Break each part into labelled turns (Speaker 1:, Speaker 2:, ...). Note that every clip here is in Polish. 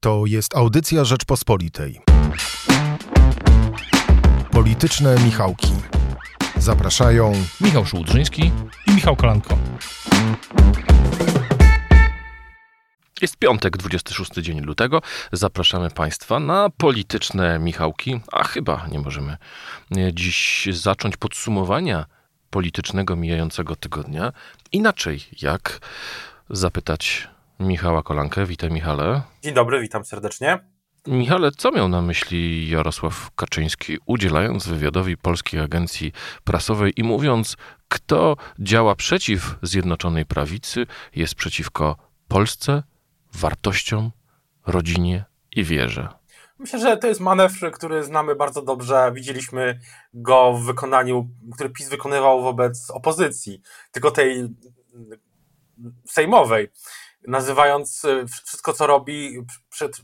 Speaker 1: To jest audycja Rzeczpospolitej. Polityczne Michałki. Zapraszają
Speaker 2: Michał Szułdrzyński i Michał Kolanko.
Speaker 3: Jest piątek, 26 dzień lutego. Zapraszamy Państwa na polityczne Michałki, a chyba nie możemy e, dziś zacząć podsumowania politycznego mijającego tygodnia inaczej jak zapytać Michała Kolankę. Witaj Michale.
Speaker 4: Dzień dobry, witam serdecznie.
Speaker 3: Michale, co miał na myśli Jarosław Kaczyński, udzielając wywiadowi Polskiej Agencji Prasowej i mówiąc, kto działa przeciw Zjednoczonej Prawicy, jest przeciwko Polsce, wartościom, rodzinie i wierze?
Speaker 4: Myślę, że to jest manewr, który znamy bardzo dobrze. Widzieliśmy go w wykonaniu, który PiS wykonywał wobec opozycji, tylko tej sejmowej nazywając y, wszystko, co robi,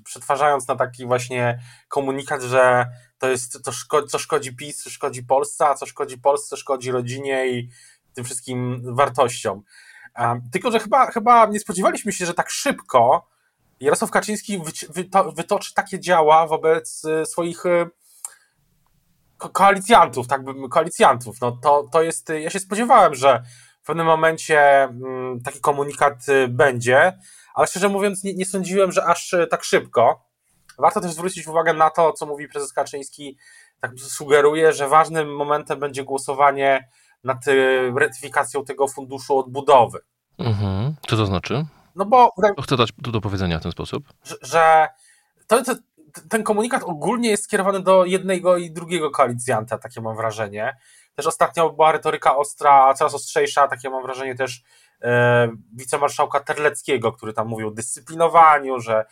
Speaker 4: przetwarzając na taki właśnie komunikat, że to jest to, co szkodzi PiS, szkodzi Polsce, a co szkodzi Polsce, szkodzi rodzinie i tym wszystkim wartościom. Tylko, że chyba, chyba nie spodziewaliśmy się, że tak szybko Jarosław Kaczyński wytoczy takie działa wobec y, swoich y, koalicjantów, tak bym, koalicjantów. No to, to jest, ja się spodziewałem, że w pewnym momencie mm, taki komunikat y, będzie, ale szczerze mówiąc nie, nie sądziłem, że aż y, tak szybko. Warto też zwrócić uwagę na to, co mówi prezes Kaczyński, tak sugeruje, że ważnym momentem będzie głosowanie nad y, ratyfikacją tego funduszu odbudowy.
Speaker 3: Mhm. Co to znaczy?
Speaker 4: No bo...
Speaker 3: Chcę dać do powiedzenia w ten sposób.
Speaker 4: Że, że to, to, ten komunikat ogólnie jest skierowany do jednego i drugiego koalicjanta, takie mam wrażenie. Też ostatnio była retoryka ostra, coraz ostrzejsza, takie mam wrażenie też e, wicemarszałka Terleckiego, który tam mówił o dyscyplinowaniu, że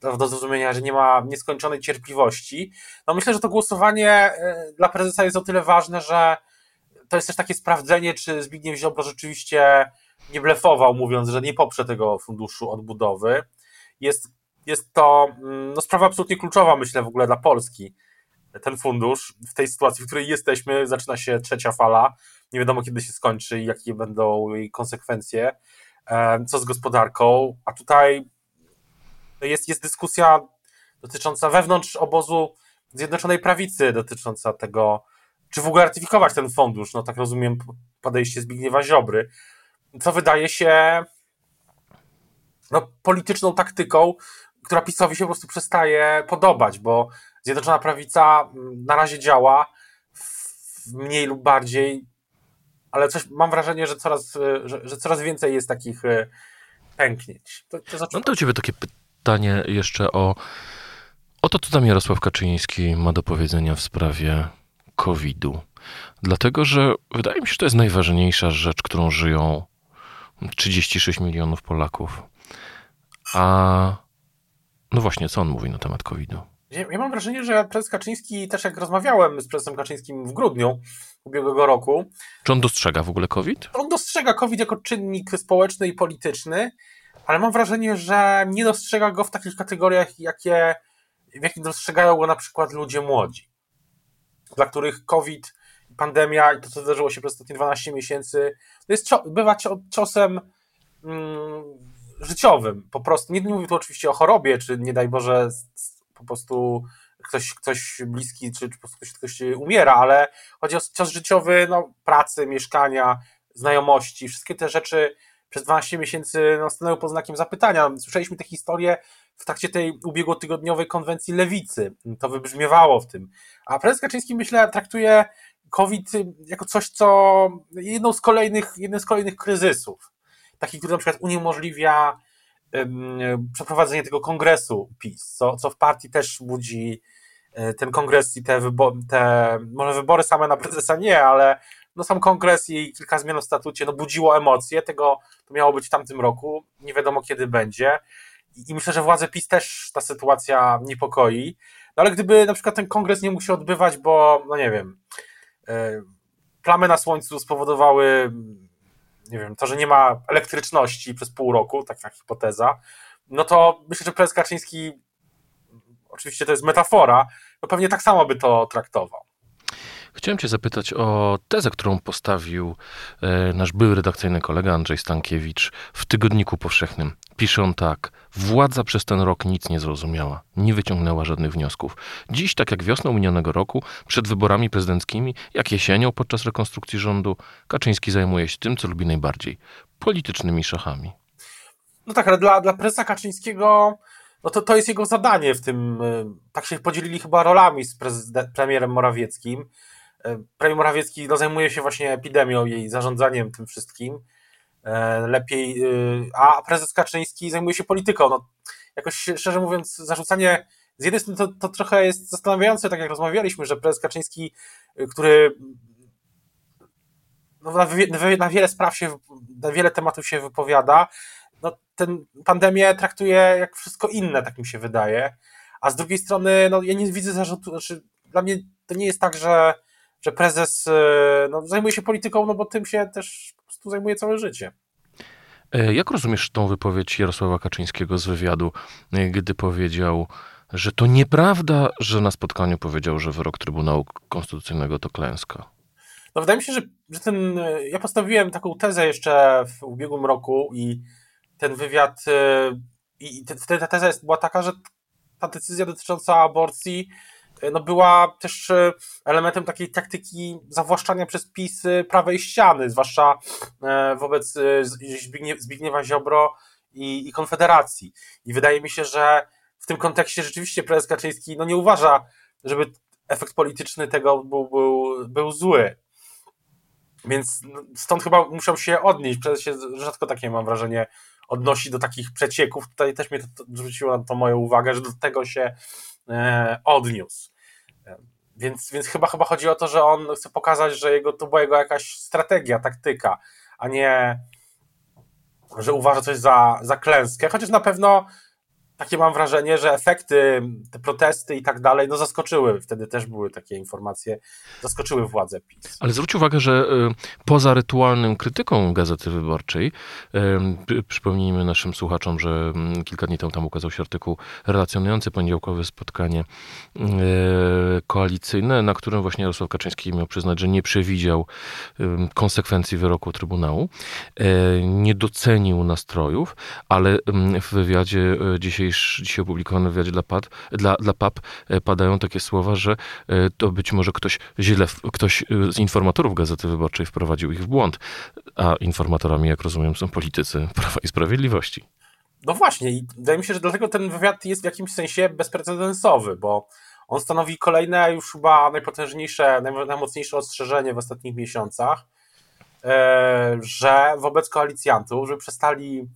Speaker 4: do zrozumienia, że nie ma nieskończonej cierpliwości. No myślę, że to głosowanie e, dla prezesa jest o tyle ważne, że to jest też takie sprawdzenie, czy Zbigniew Ziobro rzeczywiście nie blefował, mówiąc, że nie poprze tego funduszu odbudowy. Jest, jest to mm, no, sprawa absolutnie kluczowa, myślę, w ogóle dla Polski ten fundusz. W tej sytuacji, w której jesteśmy, zaczyna się trzecia fala, nie wiadomo kiedy się skończy i jakie będą jej konsekwencje, co z gospodarką, a tutaj jest, jest dyskusja dotycząca wewnątrz obozu Zjednoczonej Prawicy, dotycząca tego, czy w ogóle ratyfikować ten fundusz, no tak rozumiem podejście Zbigniewa Ziobry, co wydaje się no, polityczną taktyką, która PiSowi się po prostu przestaje podobać, bo Zjednoczona Prawica mm, na razie działa mniej lub bardziej, ale coś mam wrażenie, że coraz, e, że, że coraz więcej jest takich e, pęknięć.
Speaker 3: To, to Mam do ciebie takie pytanie jeszcze o, o to, co tam Jarosław Kaczyński ma do powiedzenia w sprawie COVID-u. Dlatego, że wydaje mi się, że to jest najważniejsza rzecz, którą żyją 36 milionów Polaków. A no właśnie, co on mówi na temat COVID-u?
Speaker 4: Ja, ja, mam wrażenie, że prezes Kaczyński, też jak rozmawiałem z prezesem Kaczyńskim w grudniu ubiegłego roku.
Speaker 3: Czy on dostrzega w ogóle COVID?
Speaker 4: On dostrzega COVID jako czynnik społeczny i polityczny, ale mam wrażenie, że nie dostrzega go w takich kategoriach, jakie, w jakich dostrzegają go na przykład ludzie młodzi, dla których COVID, pandemia i to, co zdarzyło się przez ostatnie 12 miesięcy, to jest, bywa ciosem mm, życiowym po prostu. Nie mówię tu oczywiście o chorobie, czy nie daj Boże po prostu ktoś, ktoś bliski, czy, po prostu ktoś, ktoś umiera, ale chodzi o cios życiowy, no, pracy, mieszkania, znajomości, wszystkie te rzeczy przez 12 miesięcy no, stanęły pod znakiem zapytania. Słyszeliśmy te historie w trakcie tej ubiegłotygodniowej konwencji lewicy. To wybrzmiewało w tym. A prezes Kaczyński, myślę, traktuje COVID jako coś, co jedną z kolejnych, jeden z kolejnych kryzysów. Taki, który na przykład uniemożliwia przeprowadzenie tego kongresu PiS, co, co w partii też budzi e, ten kongres i te, wybo- te może wybory same na prezesa nie, ale no sam kongres i kilka zmian w statucie no budziło emocje, tego to miało być w tamtym roku, nie wiadomo kiedy będzie. I myślę, że władze PiS też ta sytuacja niepokoi, no ale gdyby na przykład ten kongres nie mógł się odbywać, bo no nie wiem, e, plamy na słońcu spowodowały nie wiem, to, że nie ma elektryczności przez pół roku, taka hipoteza, no to myślę, że prezes Kaczyński, oczywiście to jest metafora, no pewnie tak samo by to traktował.
Speaker 3: Chciałem Cię zapytać o tezę, którą postawił e, nasz były redakcyjny kolega Andrzej Stankiewicz w Tygodniku Powszechnym. Pisze on tak: Władza przez ten rok nic nie zrozumiała, nie wyciągnęła żadnych wniosków. Dziś, tak jak wiosną minionego roku, przed wyborami prezydenckimi, jak jesienią podczas rekonstrukcji rządu, Kaczyński zajmuje się tym, co lubi najbardziej politycznymi szachami.
Speaker 4: No tak, ale dla, dla prezesa Kaczyńskiego no to, to jest jego zadanie w tym. y, Tak się podzielili chyba rolami z premierem Morawieckim. Y, Premier Morawiecki no, zajmuje się właśnie epidemią i zarządzaniem tym wszystkim. E, Lepiej, y, a prezes Kaczyński zajmuje się polityką. No, jakoś szczerze mówiąc, zarzucanie z jednej strony to, to trochę jest zastanawiające, tak jak rozmawialiśmy, że prezes Kaczyński, który no, na, na wiele spraw się, na wiele tematów się wypowiada, no, ten pandemię traktuje jak wszystko inne, tak mi się wydaje. A z drugiej strony, no, ja nie widzę zarzutu, znaczy, dla mnie to nie jest tak, że, że prezes y, no, zajmuje się polityką, no bo tym się też po prostu zajmuje całe życie.
Speaker 3: E, Jak rozumiesz tą wypowiedź Jarosława Kaczyńskiego z wywiadu, e, gdy powiedział, że to nieprawda, że na spotkaniu powiedział, że wyrok Trybunału Konstytucyjnego to klęska?
Speaker 4: No wydaje mi się, że, że ten. Ja postawiłem taką tezę jeszcze w ubiegłym roku i ten wywiad. I te- wtedy ta teza jest, była taka, że ta decyzja dotycząca aborcji no była też y, elementem takiej taktyki zawłaszczania przez PiS y, prawej ściany, zwłaszcza wobec y, Zbigniew, Zbigniewa Ziobro i, i Konfederacji. I wydaje mi się, że w tym kontekście rzeczywiście prezes Kaczyński no nie uważa, żeby efekt polityczny tego był, był, był zły. Więc stąd chyba musiał się odnieść. Prezes się rzadko takie, mam wrażenie, odnosi do takich przecieków. Tutaj też mnie to, to zwróciło na to moją uwagę, że do tego się odniósł. E, Więc, więc chyba, chyba chodzi o to, że on chce pokazać, że jego, to była jego jakaś strategia, taktyka, a nie, że uważa coś za, za klęskę. Chociaż na pewno takie mam wrażenie, że efekty, te protesty i tak dalej, no zaskoczyły. Wtedy też były takie informacje, zaskoczyły władze PiS.
Speaker 3: Ale zwróć uwagę, że y, poza rytualnym krytyką Gazety Wyborczej, y, przy- przypomnijmy naszym słuchaczom, że mm, kilka dni temu tam ukazał się artykuł relacjonujący poniedziałkowe spotkanie y, koalicyjne, na którym właśnie Jarosław Kaczyński miał przyznać, że nie przewidział konsekwencji wyroku Trybunału, nie docenił nastrojów, ale mm, w wywiadzie y, dzisiejsz, dzisiaj opublikowanym wywiadzie dla, PAD, dla, dla PAP y, padają takie słowa, że y, to być może ktoś źle, ktoś y, z informatorów Gazety Wyborczej wprowadził ich w błąd, a informatorami, jak rozumiem, są politycy Prawa i Sprawiedliwości.
Speaker 4: No właśnie, i wydaje mi się, że dlatego ten wywiad jest w jakimś sensie bezprecedensowy, bo on stanowi kolejne, już chyba najpotężniejsze, naj- najmocniejsze ostrzeżenie w ostatnich miesiącach, e, że wobec koalicjantów, żeby przestali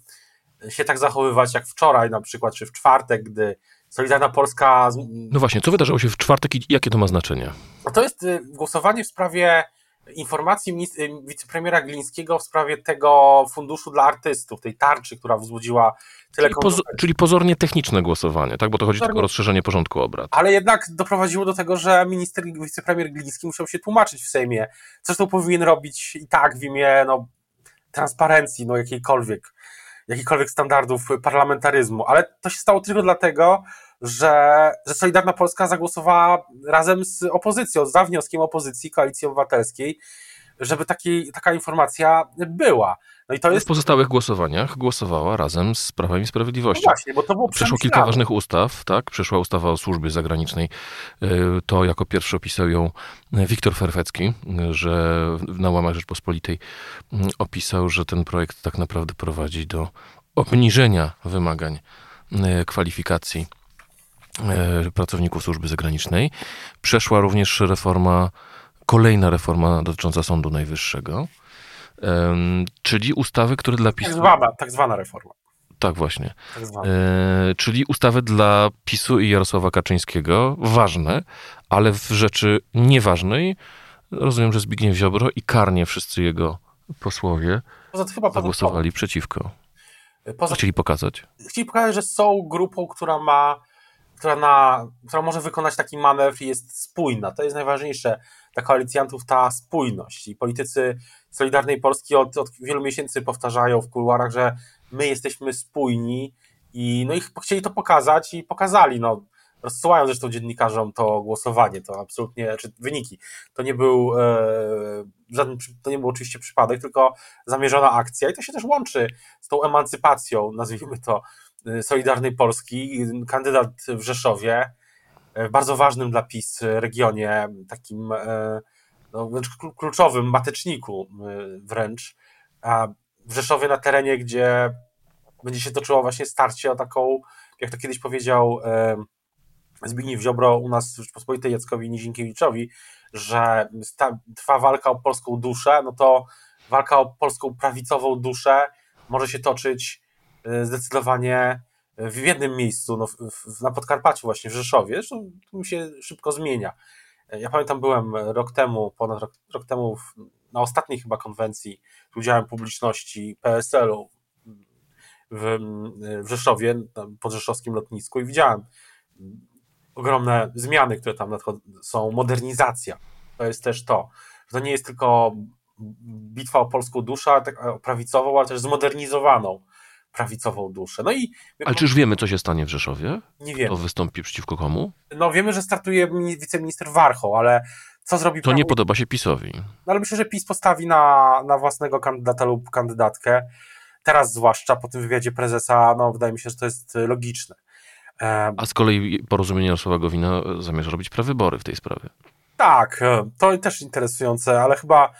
Speaker 4: się tak zachowywać jak wczoraj na przykład, czy w czwartek, gdy Solidarna Polska
Speaker 3: No właśnie, co wydarzyło się w czwartek i jakie to ma znaczenie?
Speaker 4: No to jest y, głosowanie w sprawie informacji y, wicepremiera Glińskiego w sprawie tego funduszu dla artystów, tej tarczy, która wzbudziła tyle
Speaker 3: Czyli, czyli pozornie techniczne głosowanie, tak? Bo to chodzi
Speaker 4: Pozornie-
Speaker 3: tylko o rozszerzenie porządku obrad.
Speaker 4: Ale jednak doprowadziło do tego, że minister, wicepremier Gliński musiał się tłumaczyć w Sejmie. Zresztą powinien robić i tak w imię no, transparencji, no jakiejkolwiek, jakichkolwiek standardów parlamentaryzmu. Ale to się stało tylko dlatego, że, że Solidarna Polska zagłosowała razem z opozycją, za wnioskiem opozycji, Koalicji Obywatelskiej, żeby taki, taka informacja była. No i to
Speaker 3: W
Speaker 4: jest.
Speaker 3: pozostałych głosowaniach głosowała razem z Prawem i
Speaker 4: No
Speaker 3: Sprawiedliwością.
Speaker 4: właśnie, bo to było
Speaker 3: Przeszło kilka ważnych ustaw, tak? Przeszła ustawa o służbie zagranicznej. Y, To jako pierwszy opisał ją Wiktor Ferfecki, y, że na łamach Rzeczpospolitej y, opisał, że ten projekt tak naprawdę prowadzi do obniżenia wymagań y, kwalifikacji y, pracowników służby zagranicznej. Przeszła również reforma, kolejna reforma dotycząca Sądu Najwyższego. Czyli ustawy, które dla
Speaker 4: Tak
Speaker 3: PiSu...
Speaker 4: zwana, tak zwana reforma.
Speaker 3: Tak właśnie.
Speaker 4: Tak.
Speaker 3: E, czyli ustawy dla PiSu i Jarosława Kaczyńskiego ważne, ale w rzeczy nieważnej rozumiem, że Zbigniew Ziobro i karnie wszyscy jego posłowie
Speaker 4: Poza tym chyba poza,
Speaker 3: zagłosowali przeciwko.
Speaker 4: poza
Speaker 3: Chcieli pokazać.
Speaker 4: chcieli pokazać, że są grupą, która ma, która, na, która może wykonać taki manewr i jest spójna. To jest najważniejsze dla koalicjantów, ta spójność. I politycy Solidarnej Polski od, od wielu miesięcy powtarzają w kuluarach, że my jesteśmy spójni i no i chcieli to pokazać i pokazali. No, rozsyłają zresztą dziennikarzom to głosowanie, to absolutnie, czy wyniki. To nie był e, żaden, to nie był oczywiście przypadek, tylko zamierzona akcja i to się też łączy z tą emancypacją, nazwijmy to, e, Solidarnej Polski. Kandydat w Rzeszowie, w bardzo ważnym dla PiS regionie, takim no, wręcz kluczowym mateczniku wręcz, a w Rzeszowie na terenie, gdzie będzie się toczyło właśnie starcie o taką, jak to kiedyś powiedział Zbigniew Ziobro u nas w Rzeczpospolitej Jackowi Nizinkiewiczowi, że trwa walka o polską duszę, no to walka o polską prawicową duszę może się toczyć zdecydowanie w jednym miejscu, no, w, na Podkarpaciu właśnie, w Rzeszowie. Zresztą to się szybko zmienia. Ja pamiętam, byłem rok temu, ponad rok, rok temu w, na ostatniej chyba konwencji z udziałem publiczności PSL-u w, w Rzeszowie, pod rzeszowskim lotnisku i widziałem ogromne zmiany, które tam są, modernizacja. To jest też to. To nie jest tylko bitwa o polską duszę, tak, prawicową, ale też zmodernizowaną prawicową duszę. No i
Speaker 3: ale czy już wiemy, co się stanie w Rzeszowie?
Speaker 4: Nie wiemy.
Speaker 3: To wystąpi przeciwko komu?
Speaker 4: No wiemy, że startuje wiceminister Warchoł, ale co zrobi...
Speaker 3: To prawo... nie podoba się PiSowi. No
Speaker 4: ale myślę, że PiS postawi na, na własnego kandydata lub kandydatkę. Teraz zwłaszcza po tym wywiadzie prezesa, no wydaje mi się, że to jest logiczne.
Speaker 3: A z kolei porozumienie Jarosława Gowina zamierza robić prawybory w tej sprawie.
Speaker 4: Tak, e, to też interesujące, ale chyba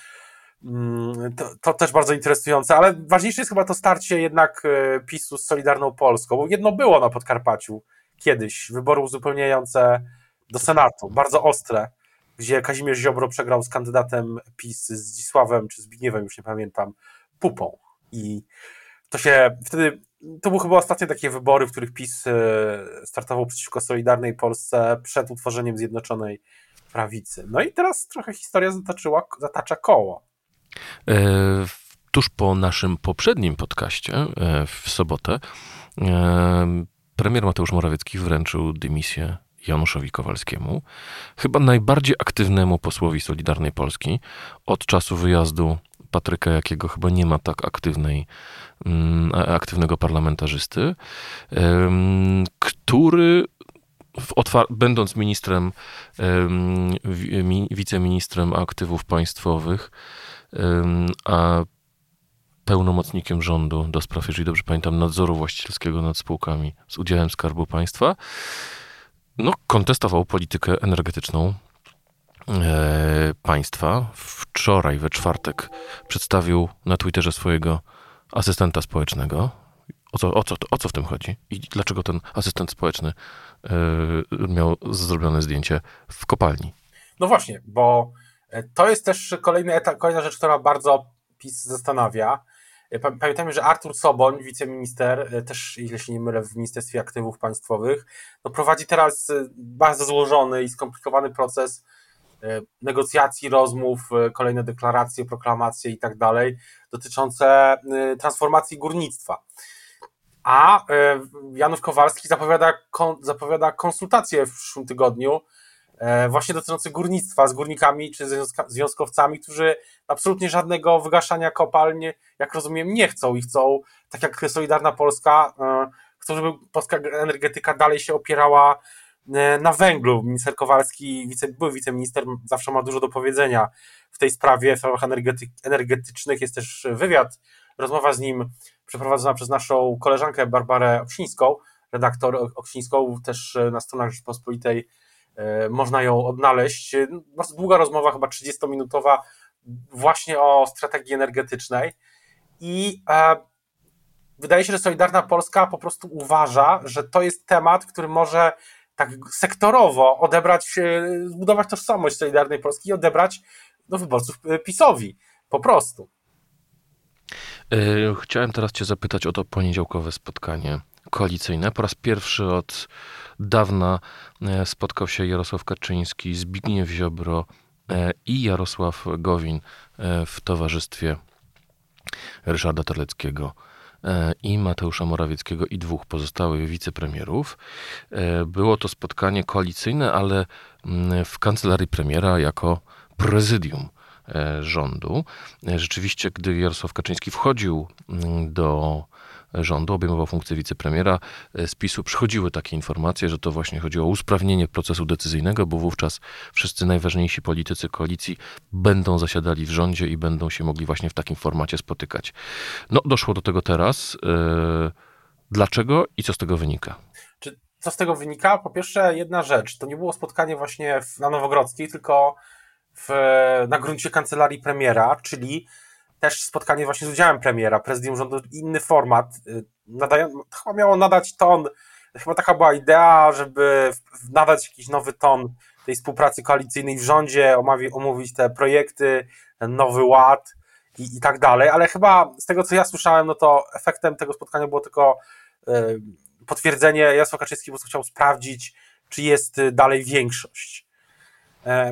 Speaker 4: to, to, też bardzo interesujące, ale ważniejsze jest chyba to starcie jednak e, PiSu z Solidarną Polską, bo jedno było na Podkarpaciu kiedyś, wybory uzupełniające do Senatu, bardzo ostre, gdzie Kazimierz Ziobro przegrał z kandydatem PiS Zdzisławem czy Zbigniewem, już nie pamiętam, Pupą i to się wtedy to były chyba ostatnie takie wybory, w których PiS e, startował przeciwko Solidarnej Polsce przed utworzeniem Zjednoczonej Prawicy. No i teraz trochę historia zataczyła, zatacza koło.
Speaker 3: E, tuż po naszym poprzednim podcaście e, w sobotę e, premier Mateusz Morawiecki wręczył dymisję Januszowi Kowalskiemu, chyba najbardziej aktywnemu posłowi Solidarnej Polski. Od czasu wyjazdu Patryka Jakiego chyba nie ma tak aktywnej, mm, aktywnego parlamentarzysty, który będąc ministrem, wiceministrem aktywów państwowych, a pełnomocnikiem rządu do spraw, jeżeli dobrze pamiętam, nadzoru właścicielskiego nad spółkami z udziałem Skarbu Państwa, no, kontestował politykę energetyczną e, państwa. Wczoraj, we czwartek, przedstawił na Twitterze swojego asystenta społecznego. O co, o, co, o co w tym chodzi? I dlaczego ten asystent społeczny e, miał zrobione zdjęcie w kopalni?
Speaker 4: No właśnie, bo to jest też kolejny etap, kolejna rzecz, która bardzo PiS zastanawia. E, pamiętajmy, że Artur Soboń, wiceminister, e, też, jeśli nie mylę, w Ministerstwie Aktywów Państwowych, no prowadzi teraz bardzo złożony i skomplikowany proces negocjacji, rozmów, kolejne deklaracje, proklamacje i tak dalej, dotyczące transformacji górnictwa. A Janusz Kowalski zapowiada, zapowiada konsultacje w przyszłym tygodniu E, właśnie dotyczący górnictwa z górnikami czy związkowcami, którzy absolutnie żadnego wygaszania kopalń, jak rozumiem, nie chcą i chcą, tak jak Solidarna Polska, e, chcą, żeby polska energetyka dalej się opierała e, na węglu. Minister Kowalski, wice, były wiceminister, zawsze ma dużo do powiedzenia w tej sprawie, w sprawach energety, energetycznych. Jest też wywiad, rozmowa z nim przeprowadzona przez naszą koleżankę Barbarę Oksińską, redaktor Oksińską, też na stronach Rzeczpospolitej E, można ją odnaleźć. E, bardzo długa rozmowa, chyba 30-minutowa, właśnie o strategii energetycznej. I e, wydaje się, że Solidarna Polska po prostu uważa, że to jest temat, który może tak sektorowo odebrać, zbudować tożsamość Solidarnej Polski i odebrać do wyborców PiSowi. Po prostu.
Speaker 3: Chciałem teraz Cię zapytać o to poniedziałkowe spotkanie koalicyjne. Po raz pierwszy od dawna e, spotkał się Jarosław Kaczyński, Zbigniew Ziobro e, i Jarosław Gowin e, w towarzystwie Ryszarda Terleckiego i Mateusza Morawieckiego i dwóch pozostałych wicepremierów. Było to spotkanie koalicyjne, ale mm, w kancelarii premiera jako prezydium rządu. Rzeczywiście, gdy Jarosław Kaczyński wchodził mm, do rządu, obejmował funkcję wicepremiera. Z PiSu przychodziły takie informacje, że to właśnie chodziło o usprawnienie procesu decyzyjnego, bo wówczas wszyscy najważniejsi politycy koalicji będą zasiadali w rządzie i będą się mogli właśnie w takim formacie spotykać. No, doszło do tego teraz. Dlaczego i co z tego wynika?
Speaker 4: Czy co z tego wynika? Po pierwsze, jedna rzecz. To nie było spotkanie właśnie w, na Nowogrodzkiej, tylko w, na gruncie kancelarii premiera, czyli też spotkanie właśnie z udziałem premiera, prezydium rządu, inny format. Y, nadają, chyba miało nadać ton, chyba taka była idea, żeby nadać jakiś nowy ton tej współpracy koalicyjnej w rządzie, omówić te projekty, nowy ład i, i tak dalej, ale chyba z tego, co ja słyszałem, no to efektem tego spotkania było tylko y, potwierdzenie, Jarosław Kaczyński po prostu chciał sprawdzić, czy jest y, dalej większość.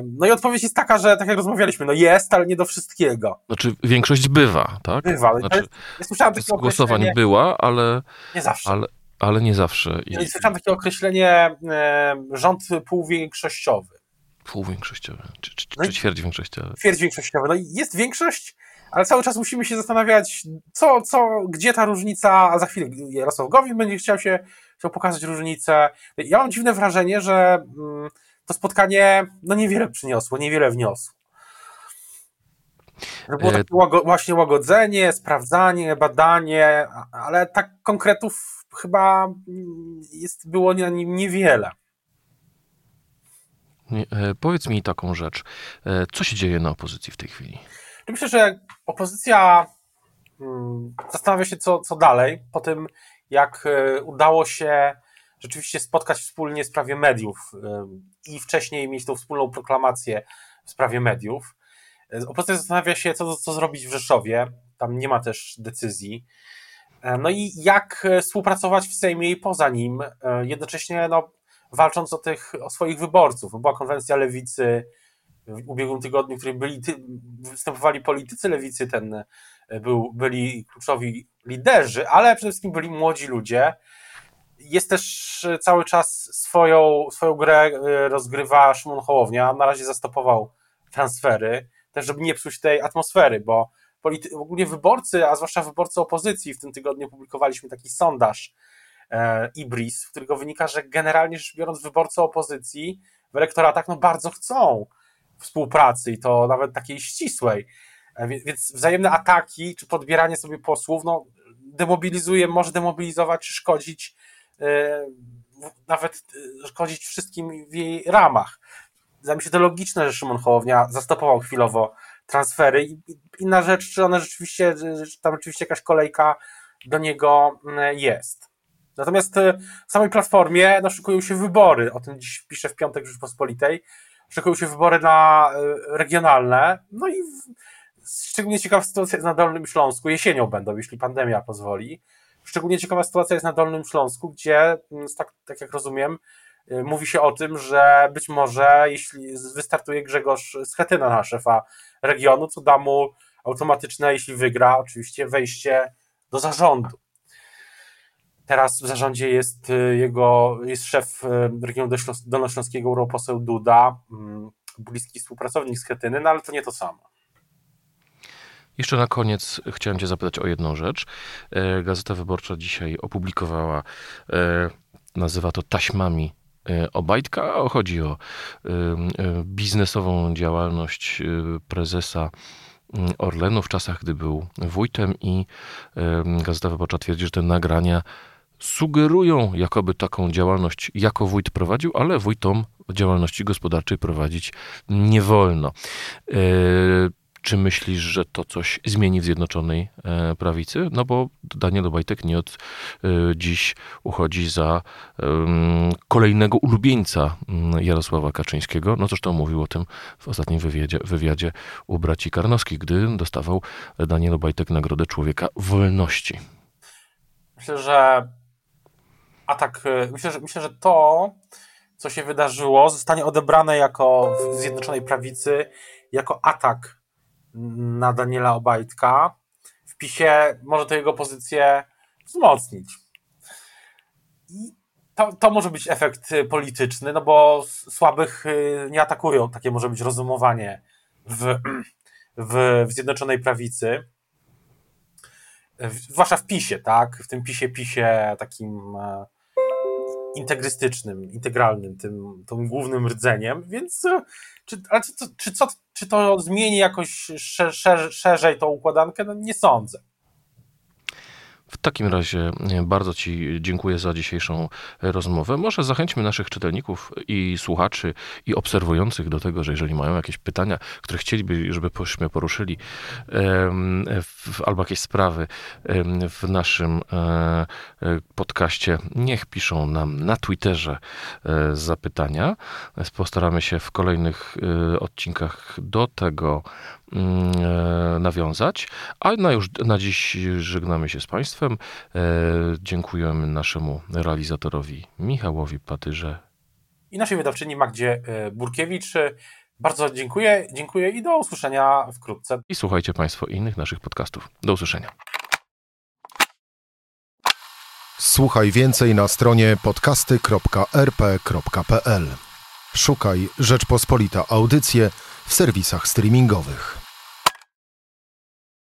Speaker 4: No i odpowiedź jest taka, że tak jak rozmawialiśmy, no jest, ale nie do wszystkiego.
Speaker 3: Znaczy większość bywa, tak?
Speaker 4: Bywa.
Speaker 3: Znaczy,
Speaker 4: jest, ja słyszałem takie
Speaker 3: głosowań była, ale
Speaker 4: nie zawsze.
Speaker 3: Ale, ale nie zawsze.
Speaker 4: I... Ja słyszałem takie określenie e, rząd półwiększościowy.
Speaker 3: Półwiększościowy, czy, czy, no czy ćwierć większościowy.
Speaker 4: Ćwierć większościowy. No i jest większość, ale cały czas musimy się zastanawiać, co, co, gdzie ta różnica, a za chwilę Jarosław Gowin będzie chciał się chciał pokazać różnicę. Ja mam dziwne wrażenie, że mm, to spotkanie no niewiele przyniosło, niewiele wniosło. Że było e, takie łago, właśnie łagodzenie, sprawdzanie, badanie, ale tak konkretów chyba jest, było na nim niewiele.
Speaker 3: Nie, e, powiedz mi taką rzecz. E, co się dzieje na opozycji w tej chwili?
Speaker 4: Myślę, że opozycja mm, zastanawia się, co, co dalej, po tym jak udało się rzeczywiście spotkać wspólnie w sprawie mediów i wcześniej mieć tą wspólną proklamację w sprawie mediów. Opozycja zastanawia się, co, co zrobić w Rzeszowie. Tam nie ma też decyzji. No i jak współpracować w Sejmie i poza nim, jednocześnie no, walcząc o, tych, o swoich wyborców. Była konwencja lewicy w ubiegłym tygodniu, w której byli, występowali politycy lewicy, ten był, byli kluczowi liderzy, ale przede wszystkim byli młodzi ludzie, jest też e, cały czas swoją, swoją grę e, rozgrywa Szymon Hołownia. Na razie zastopował transfery, też żeby nie psuć tej atmosfery, bo polity- ogólnie wyborcy, a zwłaszcza wyborcy opozycji, w tym tygodniu publikowaliśmy taki sondaż e, Ibris, w którego wynika, że generalnie rzecz biorąc wyborcy opozycji w elektoratach no bardzo chcą współpracy i to nawet takiej ścisłej. E, więc wzajemne ataki czy podbieranie sobie posłów no, demobilizuje, może demobilizować czy szkodzić nawet e, szkodzić wszystkim w jej ramach. Wydaje mi się to logiczne, że Szymon Hołownia zastopował chwilowo transfery. Inna rzecz, czy one rzeczywiście, czy tam rzeczywiście jakaś kolejka do niego jest. Natomiast e, w samej platformie no, szykują się wybory, o tym dziś piszę w piątek Rzeczpospolitej, szykują się wybory na regionalne, no i szczególnie ciekawa sytuacja na Dolnym Śląsku, jesienią będą, jeśli pandemia pozwoli, Szczególnie ciekawa sytuacja jest na Dolnym Śląsku, gdzie, mm, tak, tak jak rozumiem, y, mówi się o tym, że być może jeśli wystartuje Grzegorz Schetyna na szefa regionu, to da mu automatyczne, jeśli wygra, oczywiście wejście do zarządu. Teraz w zarządzie jest y, jego, jest szef y, regionu dolnośląskiego, europoseł Duda, mm, bliski współpracownik Schetyny, no ale to nie to samo.
Speaker 3: Jeszcze na koniec chciałem Cię zapytać o jedną rzecz. E, Gazeta Wyborcza dzisiaj opublikowała, e, nazywa to taśmami e, Obajtka. Chodzi o biznesową działalność prezesa mm, Orlenu w czasach, gdy był wójtem i Gazeta Wyborcza twierdzi, że te nagrania sugerują, jakoby taką działalność jako wójt prowadził, ale wójtom działalności gospodarczej prowadzić nie wolno. Czy myślisz, że to coś zmieni w Zjednoczonej e, Prawicy? No bo Daniel Obajtek nie od e, dziś uchodzi za kolejnego ulubieńca mm, Jarosława Kaczyńskiego. No zresztą mówił o tym w ostatnim wywiadzie, wywiadzie u braci Karnowskich, gdy dostawał Daniel Obajtek Nagrodę Człowieka Wolności.
Speaker 4: Myślę, że atak, e, myślę, że, myślę, że to, co się wydarzyło, zostanie odebrane jako w Zjednoczonej Prawicy jako atak na Daniela Obajtka w PiSie może to jego pozycję wzmocnić. I to, to może być efekt polityczny, no bo słabych y, nie atakują. Takie może być rozumowanie w, w, w Zjednoczonej Prawicy. zwłaszcza w PiSie, tak? W tym PiSie, PiSie takim e, integrystycznym, integralnym, tym, tym głównym rdzeniem, więc e, czy, ale czy, czy, co, czy to zmieni jakoś szer, szer, szerzej tą układankę? No nie sądzę.
Speaker 3: W takim razie bardzo Ci dziękuję za dzisiejszą rozmowę. Może zachęćmy naszych czytelników i słuchaczy i obserwujących do tego, że jeżeli mają jakieś pytania, które chcieliby, żebyśmy poruszyli albo jakieś sprawy w naszym e, e, podcaście, niech piszą nam na Twitterze e, zapytania. Postaramy się w kolejnych odcinkach do tego e, nawiązać. A na już na dziś żegnamy się z Państwem. E, dziękujemy naszemu realizatorowi Michałowi Patyrze.
Speaker 4: I naszej wydawczyni Magdzie e, Burkiewicz. Bardzo dziękuję, dziękuję i do usłyszenia wkrótce.
Speaker 3: I słuchajcie Państwo innych naszych podcastów. Do usłyszenia.
Speaker 1: Słuchaj więcej na stronie podcasty.rp.pl. Szukaj Rzeczpospolita Audycje w serwisach streamingowych.